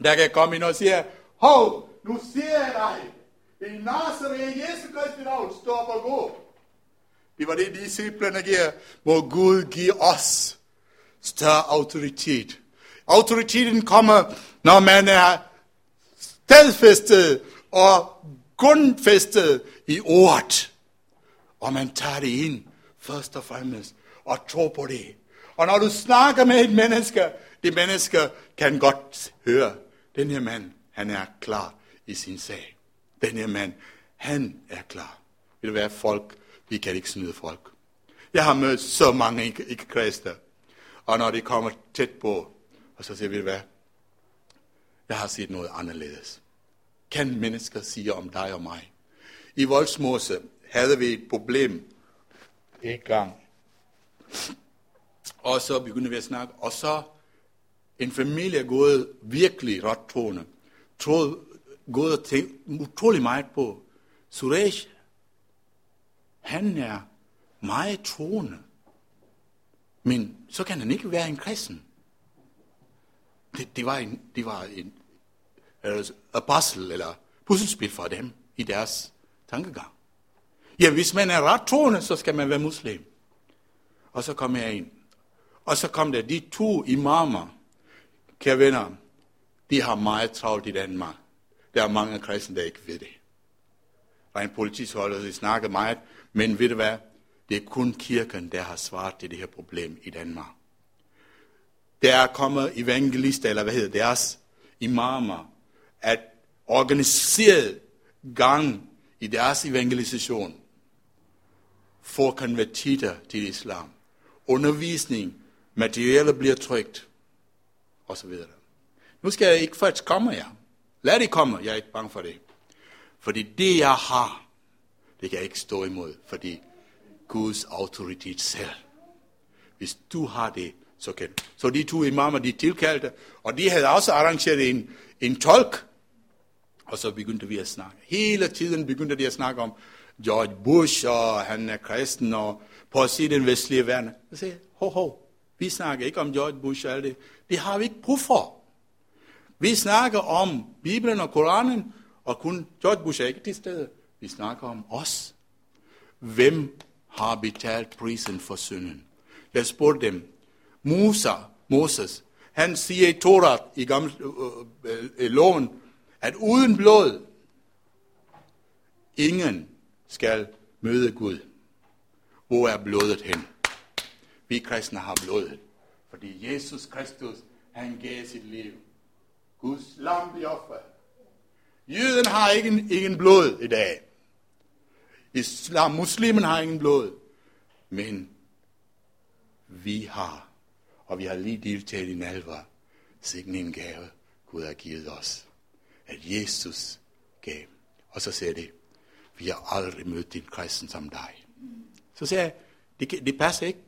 Der kan komme ind og sige, hov, nu ser jeg dig. I Nazareth, Jesu Kristi navn, stop og gå. Det var det, disciplerne giver. Må Gud give os større autoritet. Autoriteten kommer, når man er stedfæstet og grundfæstet i ordet. Og man tager det ind, først og fremmest, og tro på det. Og når du snakker med et menneske, det menneske kan godt høre, den her mand, han er klar i sin sag. Den her mand, han er klar. Vil det være folk, vi kan ikke snyde folk. Jeg har mødt så mange ikke-kristne, og når de kommer tæt på, og så siger vi, hvad? Jeg har set noget anderledes. Kan mennesker sige om dig og mig? I Voldsmose havde vi et problem i gang. Og så begyndte vi at snakke, og så en familie gået virkelig ret troende. Troede, gået og tænkt utrolig meget på. Suresh, han er meget troende. Men så kan han ikke være en kristen. Det, det var en, det var en altså, apostel eller puslespil for dem i deres tankegang. Ja, hvis man er ret troende, så skal man være muslim. Og så kom jeg ind. Og så kom der de to imamer, kære venner, de har meget travlt i Danmark. Der er mange kristne, der ikke ved det. Og en politisholder, de snakker meget, men ved du hvad? Det er kun kirken, der har svaret til det her problem i Danmark. Der er kommet evangelister, eller hvad hedder deres imamer, at organiseret gang i deres evangelisation for konvertitter til islam. Undervisning, materialer bliver trygt, osv. Nu skal jeg ikke først komme jer. Lad det komme, jeg er ikke bange for det. Fordi det, jeg har, det kan jeg ikke stå imod, fordi Guds autoritet selv. Hvis du har det, så kan Så de to imamer, de tilkaldte, og de havde også arrangeret en, en tolk, og så begyndte vi at snakke. Hele tiden begyndte de at snakke om George Bush, og han er kristen, og på at sige den vestlige verden. Jeg siger, ho, ho, vi snakker ikke om George Bush og alt det. Det har vi ikke brug for. Vi snakker om Bibelen og Koranen, og kun George Bush er ikke til stede. Vi snakker om os. Hvem har betalt prisen for synden? Jeg spurgte dem. Musa, Moses, han siger i Torah, i gamle, øh, øh, øh, loven, at uden blod, ingen skal møde Gud. Hvor er blodet hen? Vi kristne har blodet, fordi Jesus Kristus, han gav sit liv. Guds lam bliver offer. Jøden har ingen, ingen blod i dag. Islam, muslimen har ingen blod. Men vi har, og vi har lige deltaget i Nalva, sikken en gave, Gud har givet os. At Jesus gav. Og så ser det, vi har aldrig mødt en kristen som dig. Så sagde jeg, det, det passer ikke.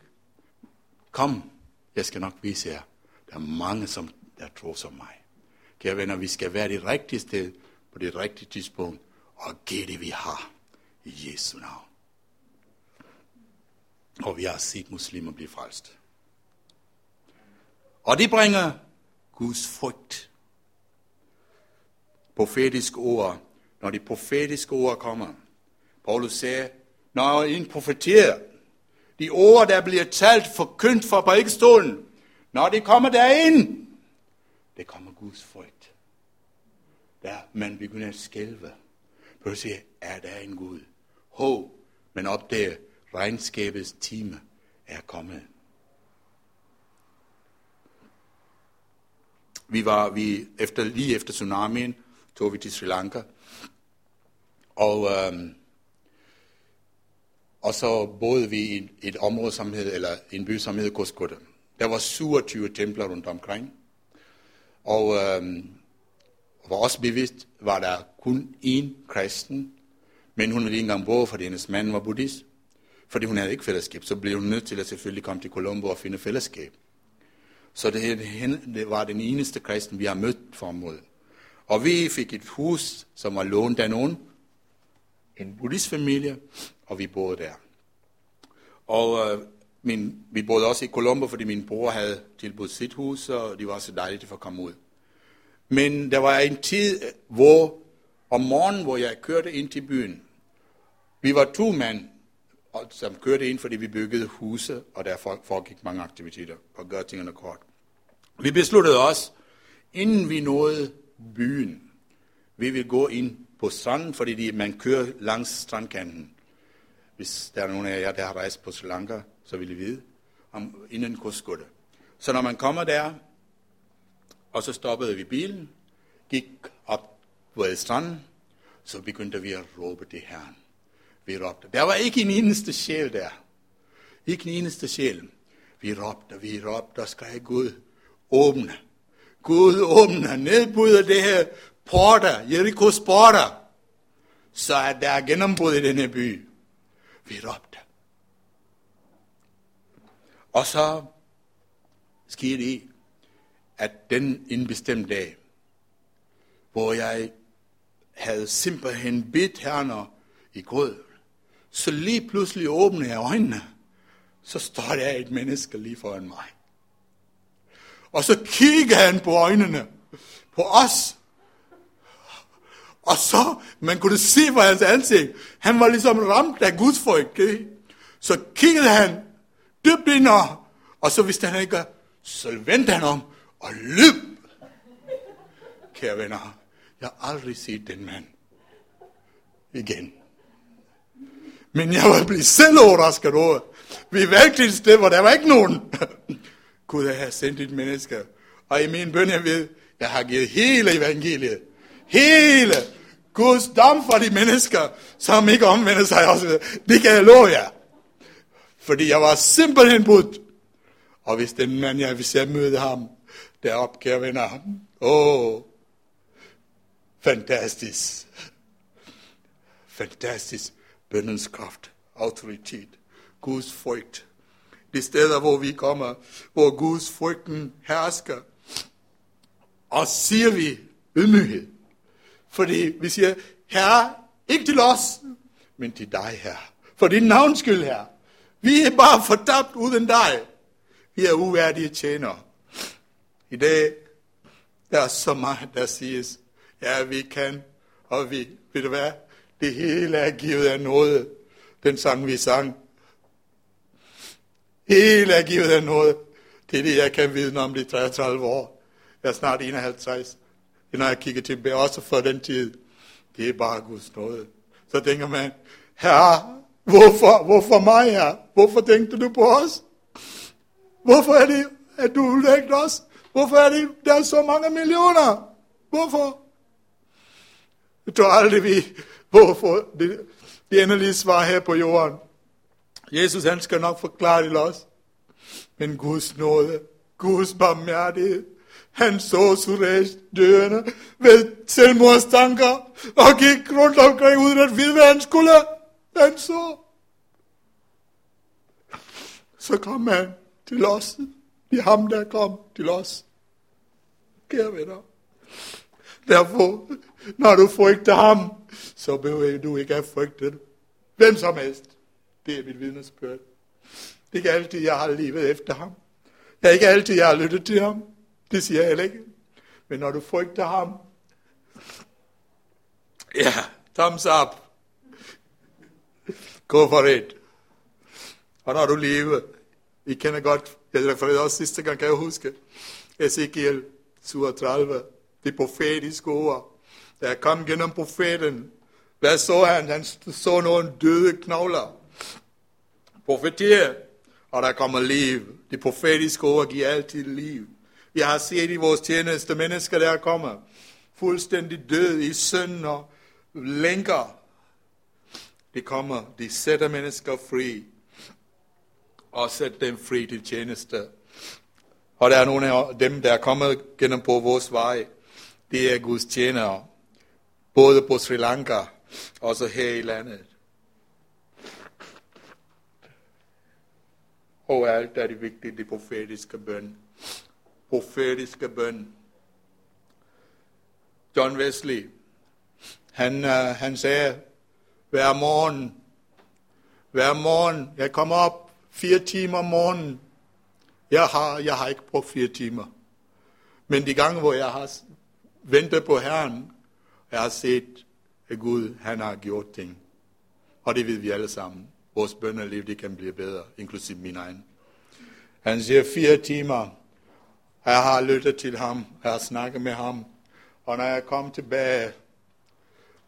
Kom, jeg skal nok vise jer. Der er mange, som der tror som mig. Kære venner, vi skal være det rigtige sted på det rigtige tidspunkt og give det, vi har i Jesu navn. Og vi har set muslimer blive frelst. Og det bringer Guds frygt. Profetisk ord når de profetiske ord kommer. Paulus sagde, når en profeterer, de ord, der bliver talt forkyndt fra prædikestolen, når de kommer derind, det kommer Guds frygt. Der man begynder at skælve. Prøv at sige, er der en Gud? Ho, men opdager, regnskabets time er kommet. vi var vi efter, lige efter tsunamien, tog vi til Sri Lanka. Og, øhm, og så boede vi i et område, som hed, eller en by, som hed Koskoda. Der var 27 templer rundt omkring. Og øhm, for os bevidst var der kun én kristen, men hun ville ikke engang bo, fordi hendes mand var buddhist. Fordi hun havde ikke fællesskab, så blev hun nødt til at selvfølgelig komme til Colombo og finde fællesskab. Så det, det var den eneste kristen, vi har mødt for området. Og vi fik et hus, som var lånt af nogen, en buddhist familie, og vi boede der. Og øh, min, vi boede også i Colombo, fordi min bror havde tilbudt sit hus, og det var så dejligt at komme ud. Men der var en tid, øh, hvor om morgenen, hvor jeg kørte ind til byen, vi var to mænd, som kørte ind, fordi vi byggede huse, og der foregik mange aktiviteter, og gør tingene kort. Vi besluttede os, inden vi nåede byen, vi vil gå ind på stranden, fordi man kører langs strandkanten. Hvis der er nogen af jer, der har rejst på Sri Lanka, så vil I vide, om inden Koskoda. Så når man kommer der, og så stoppede vi bilen, gik op på stranden, så begyndte vi at råbe det her. Vi råbte. Der var ikke en eneste sjæl der. Ikke en eneste sjæl. Vi råbte, vi råbte og skreg Gud, åbne. Gud åbner, nedbryder det her porter, Jerikos porter, så er der gennembrud i denne by. Vi råbte. Og så skete det, at den en bestemt dag, hvor jeg havde simpelthen bedt herne i grød, så lige pludselig åbnede jeg øjnene, så står der et menneske lige foran mig. Og så kigger han på øjnene, på os. Og så, man kunne se på hans ansigt, han var ligesom ramt af Guds folk. Ikke? Så kiggede han dybt ind, og så vidste han ikke, så vendte han om og løb. Kære venner, jeg har aldrig set den mand igen. Men jeg var blevet selv overrasket over. Vi valgte et sted, hvor der var ikke nogen. Gud, jeg har sendt et menneske. Og i min bøn, jeg ved, jeg har givet hele evangeliet. Hele Guds dom for de mennesker, som ikke omvender sig også. Det kan jeg love jer. Fordi jeg var simpelthen budt. Og hvis den mand, jeg vil se møde ham, deroppe, kære venner. Åh, oh, fantastisk. Fantastisk. Bøndens kraft, autoritet, Guds frygt. De steder, hvor vi kommer, hvor Guds frygten hersker. Og siger vi ydmyghed. Fordi vi siger, Herre, ikke til os, men til dig, Herre. For din navns skyld, Herre. Vi er bare fortabt uden dig. Vi er uværdige tjenere. I dag, der er så meget, der siges, ja, vi kan, og vi, ved du hvad, det hele er givet af noget. Den sang, vi sang. Hele er givet af noget. Det er det, jeg kan vidne om de 33 år. Jeg er snart 51. Når jeg kigger tilbage, også for den tid. Det er bare Guds nåde. Så tænker man, herre, hvorfor, hvorfor mig her? Hvorfor tænkte du på os? Hvorfor er det, at du udlægte os? Hvorfor er det, der er så mange millioner? Hvorfor? Jeg tror aldrig, vi hvorfor det, det endelige svar her på jorden. Jesus, han skal nok forklare det os. Men Guds nåde, Guds barmhjertighed, han så Suresh døende ved selvmordstanker og gik rundt omkring uden at vide, hvad han skulle. Han så. Så kom han til os. Det er ham, der kom til os. Kære venner. Derfor, når du frygter ham, så behøver du ikke at frygte hvem som helst. Det er mit vidnesbyrd. Det er ikke altid, jeg har levet efter ham. Det er ikke altid, jeg har lyttet til ham. Det siger jeg heller ikke. Men når du frygter ham, ja, thumbs up. Go for it. Og når du lever, I kender godt, jeg refererede også sidste gang, kan jeg huske, Ezekiel 37, det profetiske ord, der kom gennem profeten. Hvad så han? Han så nogle døde knogler. Profeter, og der kommer liv. Det profetiske ord giver altid liv. Vi har set i vores tjeneste mennesker, der kommer fuldstændig død i synd og lænker. De kommer, de sætter mennesker fri og sætter dem fri til tjeneste. Og der er nogle af dem, der er kommet gennem på vores vej. Det er Guds tjenere. Både på Sri Lanka og så her i landet. Og alt er det vigtigt, det profetiske bøn. Profetiske bøn. John Wesley, han, øh, han sagde, hver morgen, hver morgen, jeg kommer op fire timer om morgenen. Jeg har, jeg har ikke brugt fire timer. Men de gange, hvor jeg har ventet på Herren, jeg har set, at Gud, han har gjort ting. Og det ved vi alle sammen. Vores bønderliv, det kan blive bedre, inklusiv min egen. Han siger fire timer. Jeg har lyttet til ham. Jeg har snakket med ham. Og når jeg kom tilbage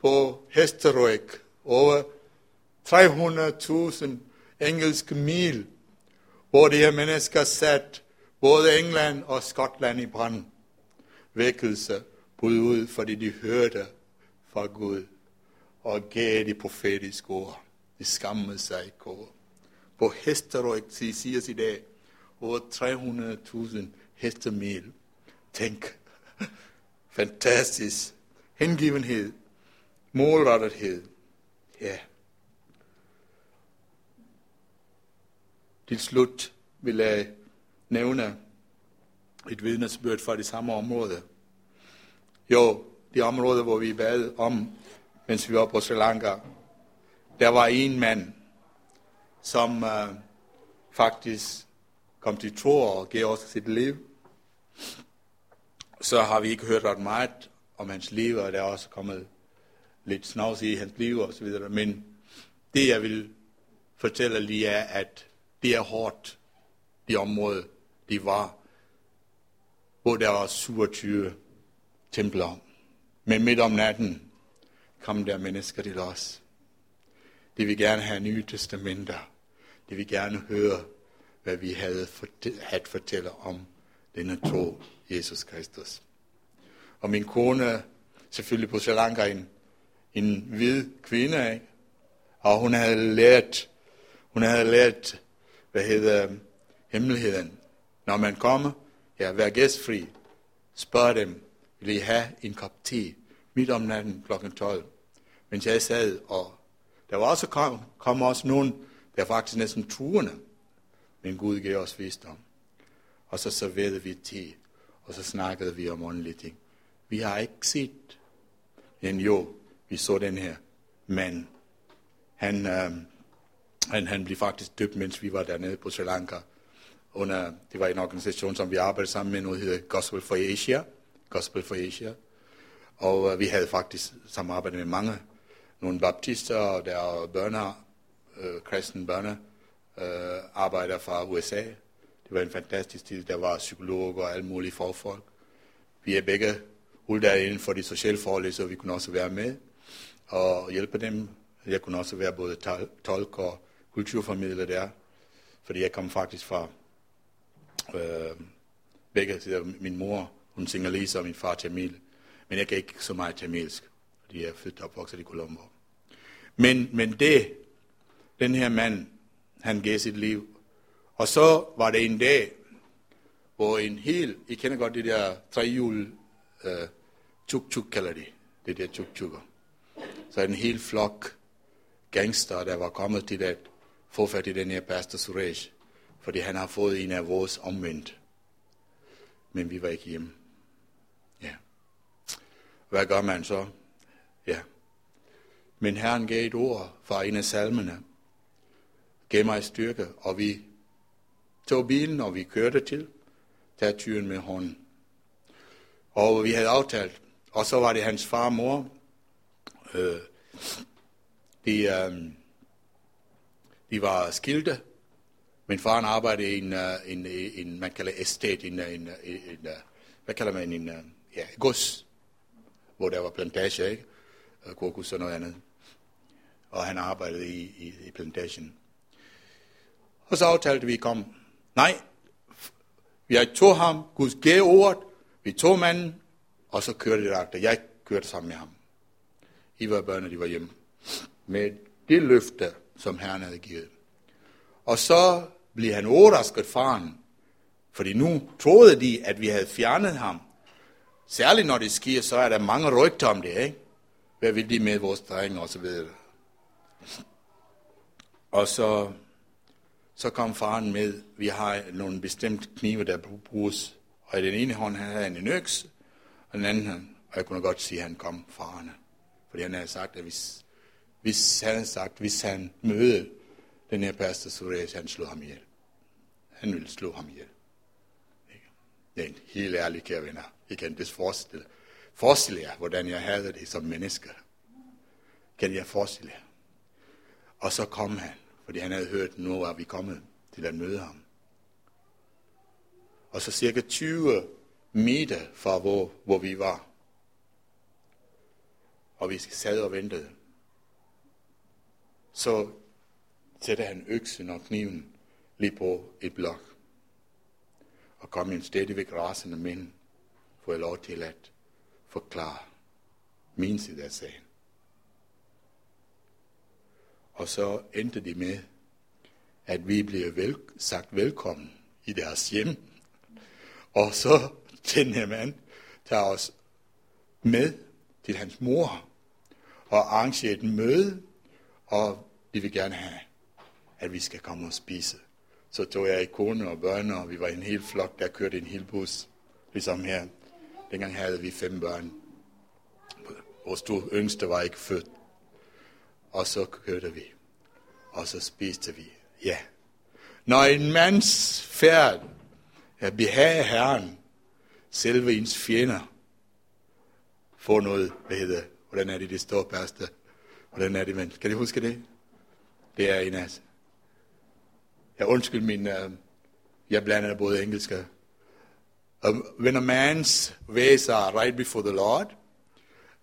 på Hesterøk, over 300.000 engelske mil, hvor de her mennesker sat både England og Skotland i brand. Vækkelse brød ud, fordi de hørte fra Gud og gav de profetiske ord. De skammede sig ikke over. På Hesterøk siger i dag, over 300.000 hestemil. Tænk, fantastisk. Hengivenhed, målrettethed. Ja. Til slut vil jeg nævne et vidnesbyrd fra det samme område. Jo, de områder, hvor vi bad om, mens vi var på Sri Lanka, der var en mand, som uh, faktisk kom til tro og gav os sit liv. Så har vi ikke hørt ret meget om hans liv, og der er også kommet lidt snavs i hans liv og så videre. Men det, jeg vil fortælle lige er, at det er hårdt, de område, de var, hvor der var 27 templer. Men midt om natten kom der mennesker til os. De vil gerne have nye testamenter. De vil gerne høre, hvad vi havde at fortælle om denne tro, Jesus Kristus. Og min kone, selvfølgelig på Sri Lanka, en, en hvid kvinde, ikke? og hun havde lært, hun havde lært, hvad hedder hemmeligheden. Når man kommer, ja, vær gæstfri. Spørg dem, vil I have en kop te midt om natten kl. 12? Mens jeg sad, og der var også kom, kom også nogen, der faktisk næsten truende, men Gud gav os visdom. Og så serverede vi te, og så snakkede vi om åndelige ting. Vi har ikke set, men jo, vi så den her mand. Han, øh, han, han blev faktisk døbt, mens vi var dernede på Sri Lanka. Under, det var en organisation, som vi arbejdede sammen med, nu hedder Gospel for Asia. Gospel for Asia. Og øh, vi havde faktisk samarbejdet med mange. Nogle baptister, og der er børner, øh, kristne børner, øh, arbejder fra USA. Det var en fantastisk tid. Der var psykologer og alle mulige forfolk. Vi er begge uddannet inden for de sociale forhold, så vi kunne også være med og hjælpe dem. Jeg kunne også være både tolk og kulturformidler der, fordi jeg kom faktisk fra øh, begge sider. Min mor, hun singalese, og min far tamil. Men jeg kan ikke så meget tamilsk, fordi jeg er født og opvokset i Colombo. Men, men det, den her mand, han gav sit liv. Og så var det en dag, hvor en hel, I kender godt det der trehjul, uh, tuk-tuk kalder de, det der tuk-tukker. Så en hel flok gangster, der var kommet til at få fat i den her pastor Suresh, fordi han har fået en af vores omvendt. Men vi var ikke hjemme. Ja. Hvad gør man så? Ja. Men Herren gav et ord fra en af salmene, gav mig styrke, og vi tog bilen, og vi kørte til, tage tyren med hånden. Og vi havde aftalt, og så var det hans far og mor. Øh, de, øh, de var skilte. Min far arbejdede i en, uh, en, en, man kalder estate, en, en, en, en øh, hvad kalder man, en, øh, ja, gods, hvor der var plantage, ikke? Kokos og noget andet. Og han arbejdede i, i, i plantagen. Og så aftalte vi kom. Nej, Vi tog ham, Gud gav ordet, vi tog manden, og så kørte det der. Jeg kørte sammen med ham. I var børn, de var hjemme. Med det løfte, som Herren havde givet. Og så blev han overrasket, faren, fordi nu troede de, at vi havde fjernet ham. Særligt når det sker, så er der mange rygter om det, ikke? Hvad vil de med vores drenge og så videre. Og så, så kom faren med, vi har nogle bestemte knive, der bruges. Og i den ene hånd han havde han en øks, og den anden hånd, og jeg kunne godt sige, at han kom farne. Fordi han havde sagt, at hvis, hvis han havde sagt, hvis han mødte den her pastor Suresh, han slog ham ihjel. Han ville slå ham ihjel. Det er en helt ærlig, kære venner. I kan det forestille, forestille jer, hvordan jeg havde det som menneske. Kan jeg forestille jer? Og så kom han, fordi han havde hørt, nu var vi kommet til at møde ham. Og så cirka 20 meter fra, hvor, hvor vi var. Og vi sad og ventede. Så sætter han øksen og kniven lige på et blok. Og kom en stadigvæk rasende mænd, får jeg lov til at forklare min side af sagen. Og så endte de med, at vi blev vel, sagt velkommen i deres hjem. Og så den her mand tager os med til hans mor og arrangerer et møde, og de vil gerne have, at vi skal komme og spise. Så tog jeg kone og børn, og vi var en hel flok, der kørte en hel bus, ligesom her. Dengang havde vi fem børn. Vores to yngste var ikke født. Og så kørte vi. Og så spiste vi. Ja. Når en mands færd er behage Herren, selve ens fjender, får noget, hvad hedder, hvordan er det, det står, pastor? Hvordan er det, men kan I huske det? Det er en af jeg undskyld min, uh, jeg blander både engelsk Um, when a man's ways are right before the Lord,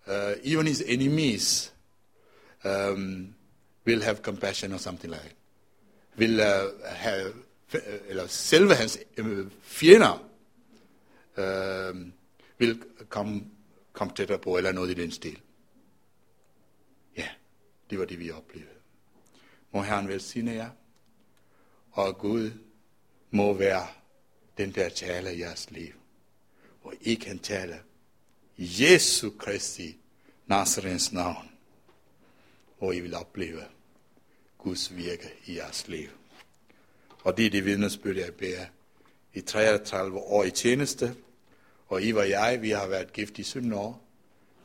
uh, even his enemies um, will have compassion or something like that. Vil uh, have, uh, eller selve hans uh, fjender um, uh, vil komme, komme tættere på, eller noget i den stil. Ja, det var det, vi oplevede. Må Herren velsigne jer og Gud må være den, der taler i jeres liv. Og I kan tale Jesu Kristi Nazarens navn, og I vil opleve Guds virke i jeres liv. Og det er det vidnesbyrd, jeg bærer i 33 år i tjeneste, og I og jeg, vi har været gift i 17 år.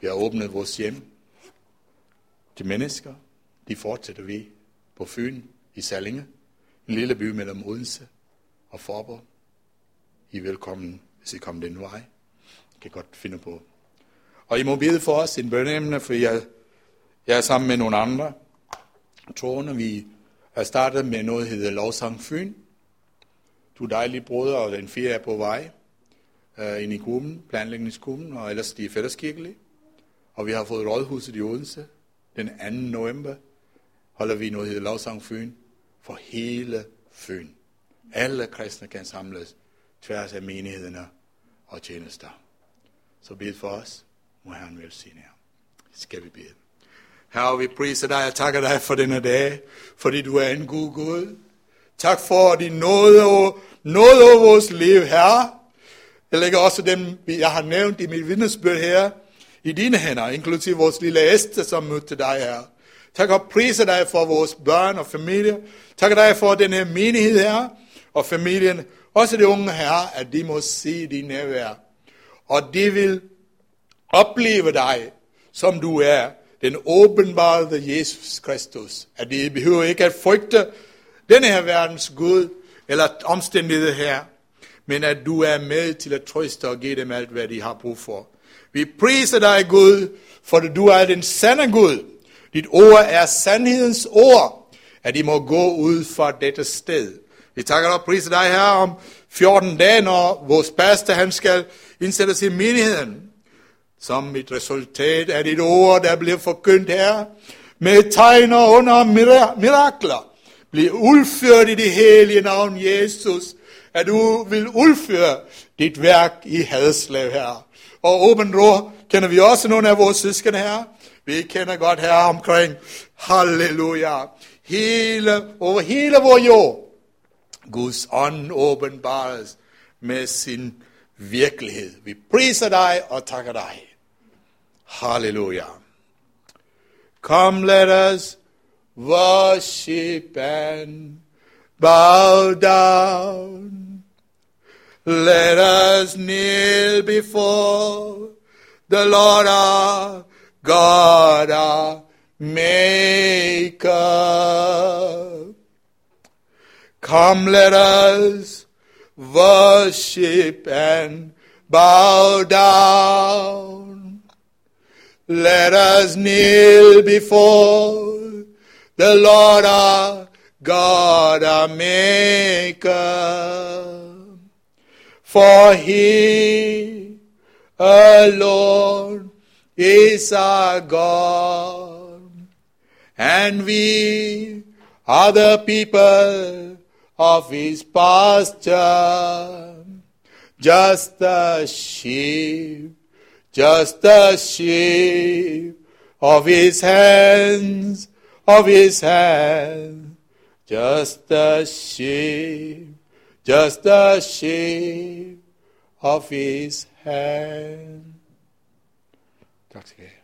Vi har åbnet vores hjem til mennesker. De fortsætter vi på Fyn i Sallinge. En lille by mellem Odense og Forborg. I er velkommen, hvis I kommer den vej. I kan godt finde på. Og I må bede for os en bønneemne, for jeg, jeg er sammen med nogle andre troende. Vi har startet med noget, der hedder Lovsang Fyn. Du dejlige brødre, og den fire er på vej uh, ind i gruppen, planlægningsgruppen, og ellers de er fælleskirkelige. Og vi har fået rådhuset i Odense. Den 2. november holder vi noget, der hedder Lovsang Fyn for hele Fyn. Alle kristne kan samles tværs af menighederne og tjenester. Så bed for os, må Herren velsigne jer. Skal vi bede. Herre, vi priser dig og takker dig for denne dag, fordi du er en god Gud. Tak for din nåde over, nåde over vores liv, Herre. Jeg lægger også dem, jeg har nævnt i mit vidnesbyrd her, i dine hænder, inklusive vores lille Esther, som mødte dig her. Tak og priser dig for vores børn og familie. Tak dig for den her menighed her, og familien, også de unge her, at de må se din nærvær. Og de vil opleve dig, som du er, den åbenbarede Jesus Kristus. At de behøver ikke at frygte denne her verdens Gud, eller omstændighed her, men at du er med til at trøste og give dem alt, hvad de har brug for. Vi priser dig, Gud, for du er den sande Gud. Dit ord er sandhedens ord at I må gå ud fra dette sted. Vi takker og priser dig her om 14 dage, når vores pastor han skal indsættes i menigheden. Som et resultat af dit ord, der bliver forkyndt her, med tegner under mirakler, bliver udført i det hellige navn Jesus, at du vil udføre dit værk i hadslav her. Og åben ro kender vi også nogle af vores søskende her. Vi kender godt her omkring. Halleluja. Hele, over hele vores jord. Guds ånd åbenbares med sin virkelighed. Vi priser dig og takker dig. Halleluja. Come, let us worship and bow down. Let us kneel before the Lord our God, our Maker. Come, let us worship and bow down. Let us kneel before the Lord our God, our Maker. For He alone is our God, and we are the people of His pasture, just a sheep, just a sheep of His hands, of His hands, just a sheep, just a sheep of His hand. Tak skal I have.